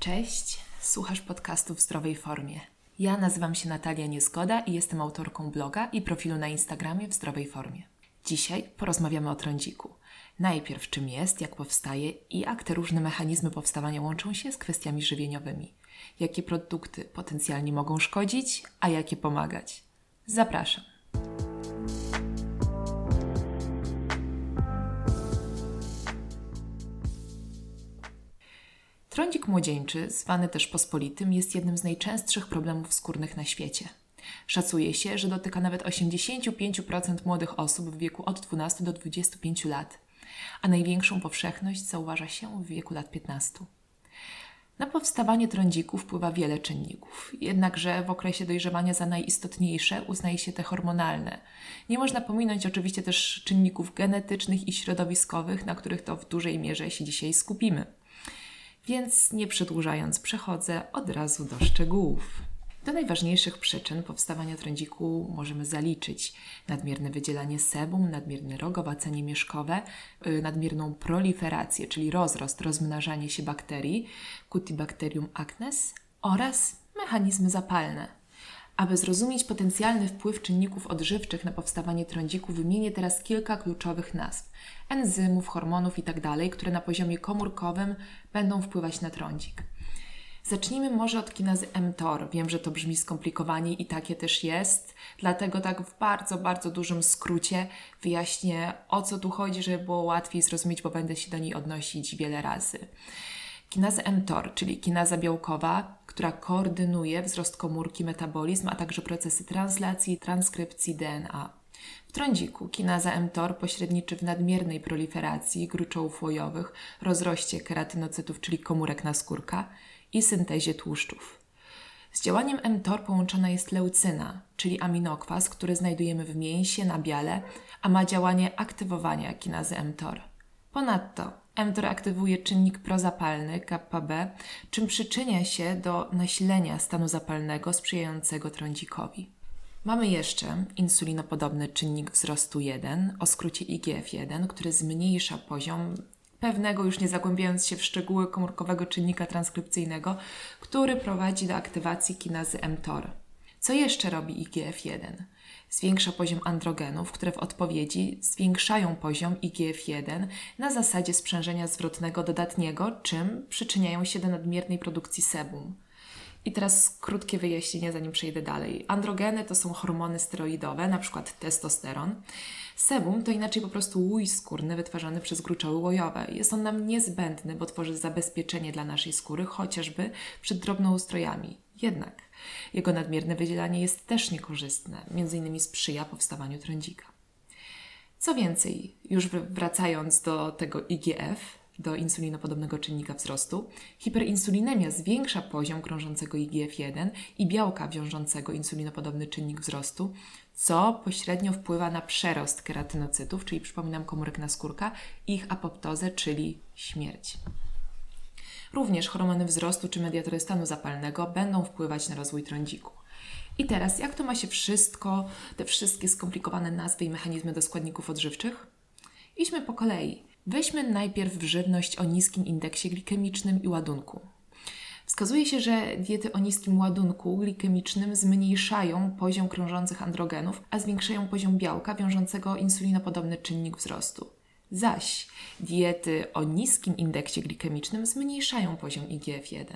Cześć, słuchasz podcastu w zdrowej formie. Ja nazywam się Natalia Niezgoda i jestem autorką bloga i profilu na Instagramie w zdrowej formie. Dzisiaj porozmawiamy o trądziku. Najpierw czym jest, jak powstaje i jak te różne mechanizmy powstawania łączą się z kwestiami żywieniowymi. Jakie produkty potencjalnie mogą szkodzić, a jakie pomagać. Zapraszam. Trądzik młodzieńczy, zwany też pospolitym, jest jednym z najczęstszych problemów skórnych na świecie. Szacuje się, że dotyka nawet 85% młodych osób w wieku od 12 do 25 lat, a największą powszechność zauważa się w wieku lat 15. Na powstawanie trądziku wpływa wiele czynników, jednakże w okresie dojrzewania za najistotniejsze uznaje się te hormonalne. Nie można pominąć oczywiście też czynników genetycznych i środowiskowych, na których to w dużej mierze się dzisiaj skupimy. Więc nie przedłużając, przechodzę od razu do szczegółów. Do najważniejszych przyczyn powstawania trądziku możemy zaliczyć nadmierne wydzielanie sebum, nadmierne rogowacenie mieszkowe, yy, nadmierną proliferację, czyli rozrost, rozmnażanie się bakterii, Cutibacterium acnes oraz mechanizmy zapalne. Aby zrozumieć potencjalny wpływ czynników odżywczych na powstawanie trądziku, wymienię teraz kilka kluczowych nazw enzymów, hormonów itd., które na poziomie komórkowym będą wpływać na trądzik. Zacznijmy może od kinazy mTOR. Wiem, że to brzmi skomplikowanie i takie też jest, dlatego tak w bardzo, bardzo dużym skrócie wyjaśnię o co tu chodzi, żeby było łatwiej zrozumieć, bo będę się do niej odnosić wiele razy. Kinaza mTOR, czyli kinaza białkowa, która koordynuje wzrost komórki, metabolizm, a także procesy translacji i transkrypcji DNA. W trądziku kinaza mTOR pośredniczy w nadmiernej proliferacji gruczołów łojowych, rozroście keratynocytów, czyli komórek naskórka i syntezie tłuszczów. Z działaniem mTOR połączona jest leucyna, czyli aminokwas, który znajdujemy w mięsie, na biale, a ma działanie aktywowania kinazy mTOR. Ponadto mTOR aktywuje czynnik prozapalny kappa-B, czym przyczynia się do nasilenia stanu zapalnego sprzyjającego trądzikowi. Mamy jeszcze insulinopodobny czynnik wzrostu 1, o skrócie IGF-1, który zmniejsza poziom pewnego, już nie zagłębiając się w szczegóły komórkowego czynnika transkrypcyjnego, który prowadzi do aktywacji kinazy mTOR. Co jeszcze robi IGF-1? Zwiększa poziom androgenów, które w odpowiedzi zwiększają poziom IGF-1 na zasadzie sprzężenia zwrotnego dodatniego, czym przyczyniają się do nadmiernej produkcji sebum. I teraz krótkie wyjaśnienie, zanim przejdę dalej. Androgeny to są hormony steroidowe, np. testosteron. Sebum to inaczej po prostu łój skórny wytwarzany przez gruczoły łojowe. Jest on nam niezbędny, bo tworzy zabezpieczenie dla naszej skóry, chociażby przed drobnoustrojami. Jednak jego nadmierne wydzielanie jest też niekorzystne, m.in. sprzyja powstawaniu trądzika. Co więcej, już wracając do tego IGF, do insulinopodobnego czynnika wzrostu, hiperinsulinemia zwiększa poziom krążącego IGF-1 i białka wiążącego insulinopodobny czynnik wzrostu, co pośrednio wpływa na przerost keratynocytów, czyli przypominam komórek naskórka, ich apoptozę, czyli śmierć. Również hormony wzrostu czy mediatory stanu zapalnego będą wpływać na rozwój trądziku. I teraz, jak to ma się wszystko, te wszystkie skomplikowane nazwy i mechanizmy do składników odżywczych? Idźmy po kolei. Weźmy najpierw żywność o niskim indeksie glikemicznym i ładunku. Wskazuje się, że diety o niskim ładunku glikemicznym zmniejszają poziom krążących androgenów, a zwiększają poziom białka wiążącego insulinopodobny czynnik wzrostu. Zaś diety o niskim indeksie glikemicznym zmniejszają poziom IGF-1.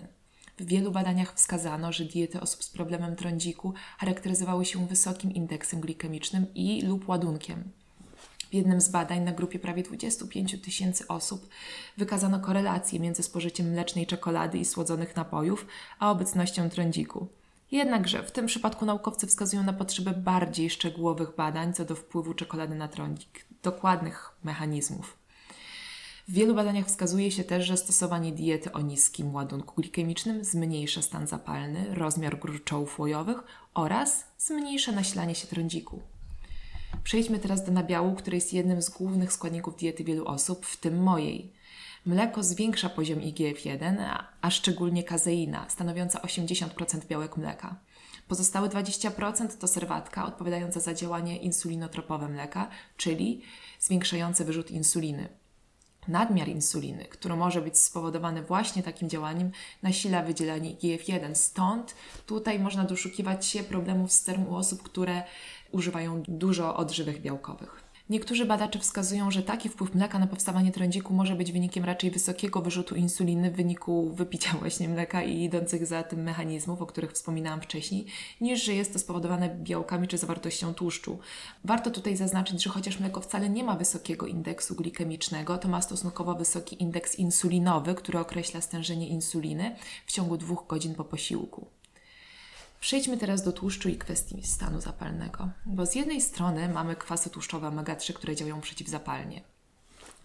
W wielu badaniach wskazano, że diety osób z problemem trądziku charakteryzowały się wysokim indeksem glikemicznym i lub ładunkiem. W jednym z badań na grupie prawie 25 tysięcy osób wykazano korelację między spożyciem mlecznej czekolady i słodzonych napojów, a obecnością trądziku. Jednakże w tym przypadku naukowcy wskazują na potrzebę bardziej szczegółowych badań co do wpływu czekolady na trądzik, dokładnych mechanizmów. W wielu badaniach wskazuje się też, że stosowanie diety o niskim ładunku glikemicznym zmniejsza stan zapalny, rozmiar gruczołów łojowych oraz zmniejsza nasilanie się trądziku. Przejdźmy teraz do nabiału, który jest jednym z głównych składników diety wielu osób, w tym mojej. Mleko zwiększa poziom IGF-1, a szczególnie kazeina, stanowiąca 80% białek mleka. Pozostałe 20% to serwatka odpowiadająca za działanie insulinotropowe mleka, czyli zwiększające wyrzut insuliny. Nadmiar insuliny, który może być spowodowany właśnie takim działaniem, nasila wydzielanie IGF-1. Stąd tutaj można doszukiwać się problemów z sterem u osób, które używają dużo odżywek białkowych. Niektórzy badacze wskazują, że taki wpływ mleka na powstawanie trądziku może być wynikiem raczej wysokiego wyrzutu insuliny w wyniku wypicia właśnie mleka i idących za tym mechanizmów, o których wspominałam wcześniej, niż że jest to spowodowane białkami czy zawartością tłuszczu. Warto tutaj zaznaczyć, że chociaż mleko wcale nie ma wysokiego indeksu glikemicznego, to ma stosunkowo wysoki indeks insulinowy, który określa stężenie insuliny w ciągu dwóch godzin po posiłku. Przejdźmy teraz do tłuszczu i kwestii stanu zapalnego. Bo z jednej strony mamy kwasy tłuszczowe omega-3, które działają przeciwzapalnie.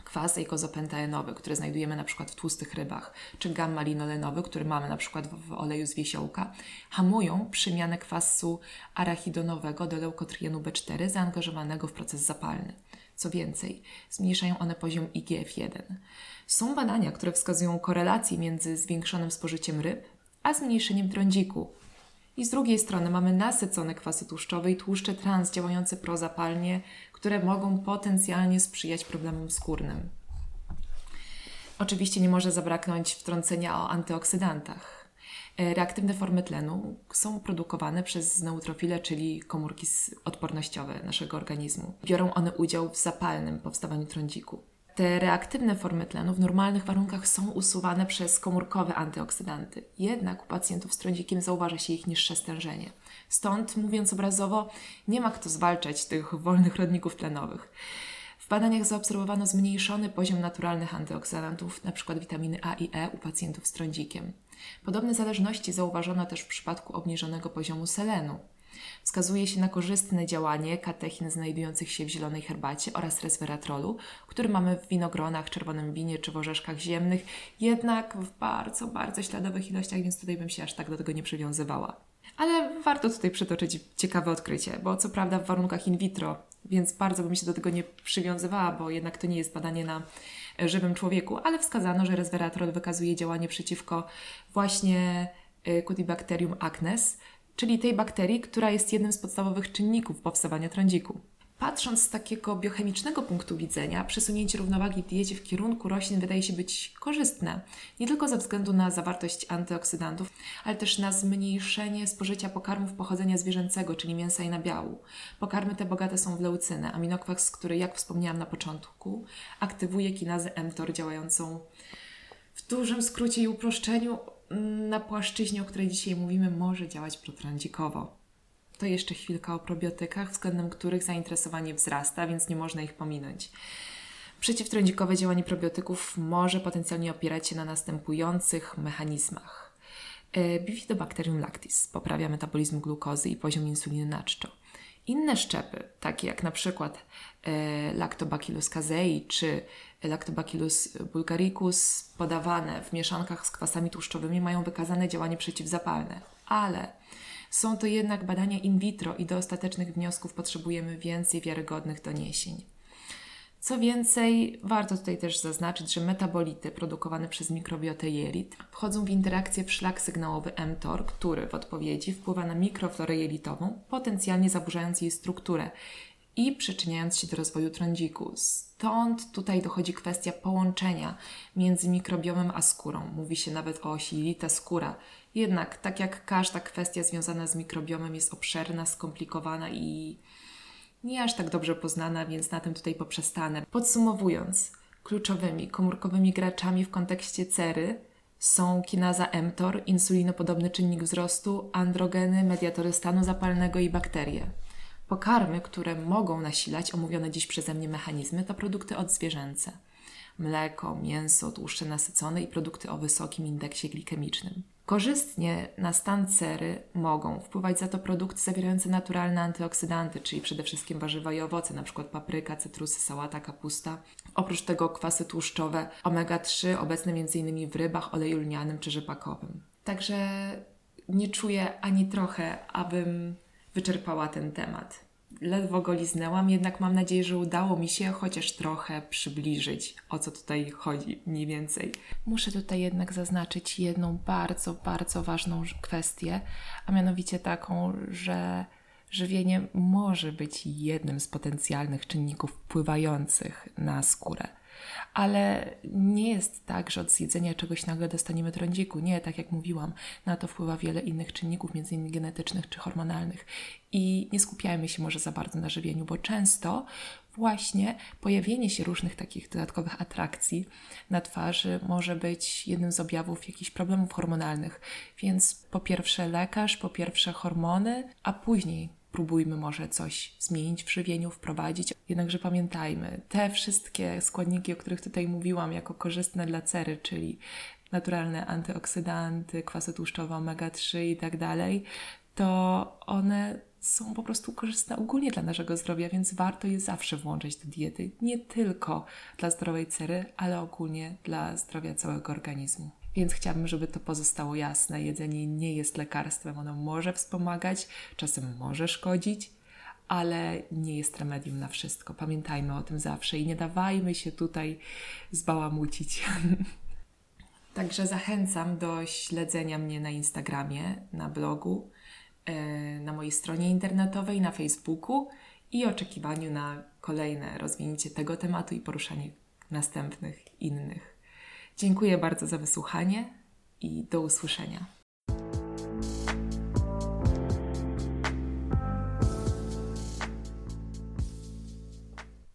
Kwas eikozopentaenowy, który znajdujemy na przykład w tłustych rybach, czy gamma-linolenowy, który mamy na przykład w oleju z wiesiołka, hamują przemianę kwasu arachidonowego do leukotrienu B4 zaangażowanego w proces zapalny. Co więcej, zmniejszają one poziom IGF-1. Są badania, które wskazują korelację między zwiększonym spożyciem ryb a zmniejszeniem trądziku, i z drugiej strony mamy nasycone kwasy tłuszczowe i tłuszcze trans działające prozapalnie, które mogą potencjalnie sprzyjać problemom skórnym. Oczywiście nie może zabraknąć wtrącenia o antyoksydantach. E, reaktywne formy tlenu są produkowane przez neutrofile, czyli komórki odpornościowe naszego organizmu. Biorą one udział w zapalnym powstawaniu trądziku. Te reaktywne formy tlenu w normalnych warunkach są usuwane przez komórkowe antyoksydanty. Jednak u pacjentów z trądzikiem zauważa się ich niższe stężenie. Stąd, mówiąc obrazowo, nie ma kto zwalczać tych wolnych rodników tlenowych. W badaniach zaobserwowano zmniejszony poziom naturalnych antyoksydantów, np. witaminy A i E u pacjentów z trądzikiem. Podobne zależności zauważono też w przypadku obniżonego poziomu selenu. Wskazuje się na korzystne działanie katechin znajdujących się w zielonej herbacie oraz resveratrolu, który mamy w winogronach, czerwonym winie czy w orzeszkach ziemnych, jednak w bardzo, bardzo śladowych ilościach, więc tutaj bym się aż tak do tego nie przywiązywała. Ale warto tutaj przytoczyć ciekawe odkrycie, bo co prawda w warunkach in vitro, więc bardzo bym się do tego nie przywiązywała, bo jednak to nie jest badanie na żywym człowieku, ale wskazano, że resveratrol wykazuje działanie przeciwko właśnie y, Cutibacterium acnes, czyli tej bakterii, która jest jednym z podstawowych czynników powstawania trądziku. Patrząc z takiego biochemicznego punktu widzenia, przesunięcie równowagi w diecie w kierunku roślin wydaje się być korzystne, nie tylko ze względu na zawartość antyoksydantów, ale też na zmniejszenie spożycia pokarmów pochodzenia zwierzęcego, czyli mięsa i nabiału. Pokarmy te bogate są w leucynę, aminokwas, który, jak wspomniałam na początku, aktywuje kinazę mTOR działającą w dużym skrócie i uproszczeniu na płaszczyźnie, o której dzisiaj mówimy, może działać protrądzikowo. To jeszcze chwilka o probiotykach, względem których zainteresowanie wzrasta, więc nie można ich pominąć. Przeciwtrądzikowe działanie probiotyków może potencjalnie opierać się na następujących mechanizmach. E, Bifidobacterium lactis poprawia metabolizm glukozy i poziom insuliny na czczo. Inne szczepy, takie jak na przykład e, Lactobacillus casei czy Lactobacillus bulgaricus, podawane w mieszankach z kwasami tłuszczowymi, mają wykazane działanie przeciwzapalne, ale są to jednak badania in vitro i do ostatecznych wniosków potrzebujemy więcej wiarygodnych doniesień. Co więcej, warto tutaj też zaznaczyć, że metabolity produkowane przez mikrobiotę jelit wchodzą w interakcję w szlak sygnałowy mTOR, który w odpowiedzi wpływa na mikroflorę jelitową, potencjalnie zaburzając jej strukturę i przyczyniając się do rozwoju trądziku. Stąd tutaj dochodzi kwestia połączenia między mikrobiomem a skórą. Mówi się nawet o osi jelita-skóra. Jednak, tak jak każda kwestia związana z mikrobiomem jest obszerna, skomplikowana i nie aż tak dobrze poznana, więc na tym tutaj poprzestanę. Podsumowując, kluczowymi komórkowymi graczami w kontekście cery są kinaza mTOR, insulinopodobny czynnik wzrostu, androgeny, mediatory stanu zapalnego i bakterie. Pokarmy, które mogą nasilać omówione dziś przeze mnie mechanizmy, to produkty odzwierzęce. Mleko, mięso, tłuszcze nasycone i produkty o wysokim indeksie glikemicznym. Korzystnie na stan cery mogą wpływać za to produkty zawierające naturalne antyoksydanty, czyli przede wszystkim warzywa i owoce, np. papryka, cytrusy, sałata, kapusta. Oprócz tego kwasy tłuszczowe omega-3 obecne m.in. w rybach, oleju lnianym czy rzepakowym. Także nie czuję ani trochę, abym wyczerpała ten temat ledwo go liznęłam, jednak mam nadzieję, że udało mi się chociaż trochę przybliżyć, o co tutaj chodzi mniej więcej. Muszę tutaj jednak zaznaczyć jedną bardzo, bardzo ważną kwestię, a mianowicie taką, że żywienie może być jednym z potencjalnych czynników wpływających na skórę. Ale nie jest tak, że od zjedzenia czegoś nagle dostaniemy trądziku. Nie, tak jak mówiłam, na to wpływa wiele innych czynników, innymi genetycznych czy hormonalnych. I nie skupiajmy się może za bardzo na żywieniu, bo często właśnie pojawienie się różnych takich dodatkowych atrakcji na twarzy może być jednym z objawów jakichś problemów hormonalnych. Więc po pierwsze lekarz, po pierwsze hormony, a później próbujmy może coś zmienić w żywieniu, wprowadzić. Jednakże pamiętajmy, te wszystkie składniki, o których tutaj mówiłam, jako korzystne dla cery, czyli naturalne antyoksydanty, kwasy tłuszczowe, omega-3 i tak dalej, to one są po prostu korzystne ogólnie dla naszego zdrowia, więc warto je zawsze włączyć do diety. Nie tylko dla zdrowej cery, ale ogólnie dla zdrowia całego organizmu. Więc chciałabym, żeby to pozostało jasne. Jedzenie nie jest lekarstwem, ono może wspomagać, czasem może szkodzić, ale nie jest remedium na wszystko. Pamiętajmy o tym zawsze i nie dawajmy się tutaj zbałamucić. Także zachęcam do śledzenia mnie na Instagramie, na blogu, e, na mojej stronie internetowej, na Facebooku i oczekiwaniu na kolejne rozwinięcie tego tematu i poruszanie następnych innych. Dziękuję bardzo za wysłuchanie i do usłyszenia.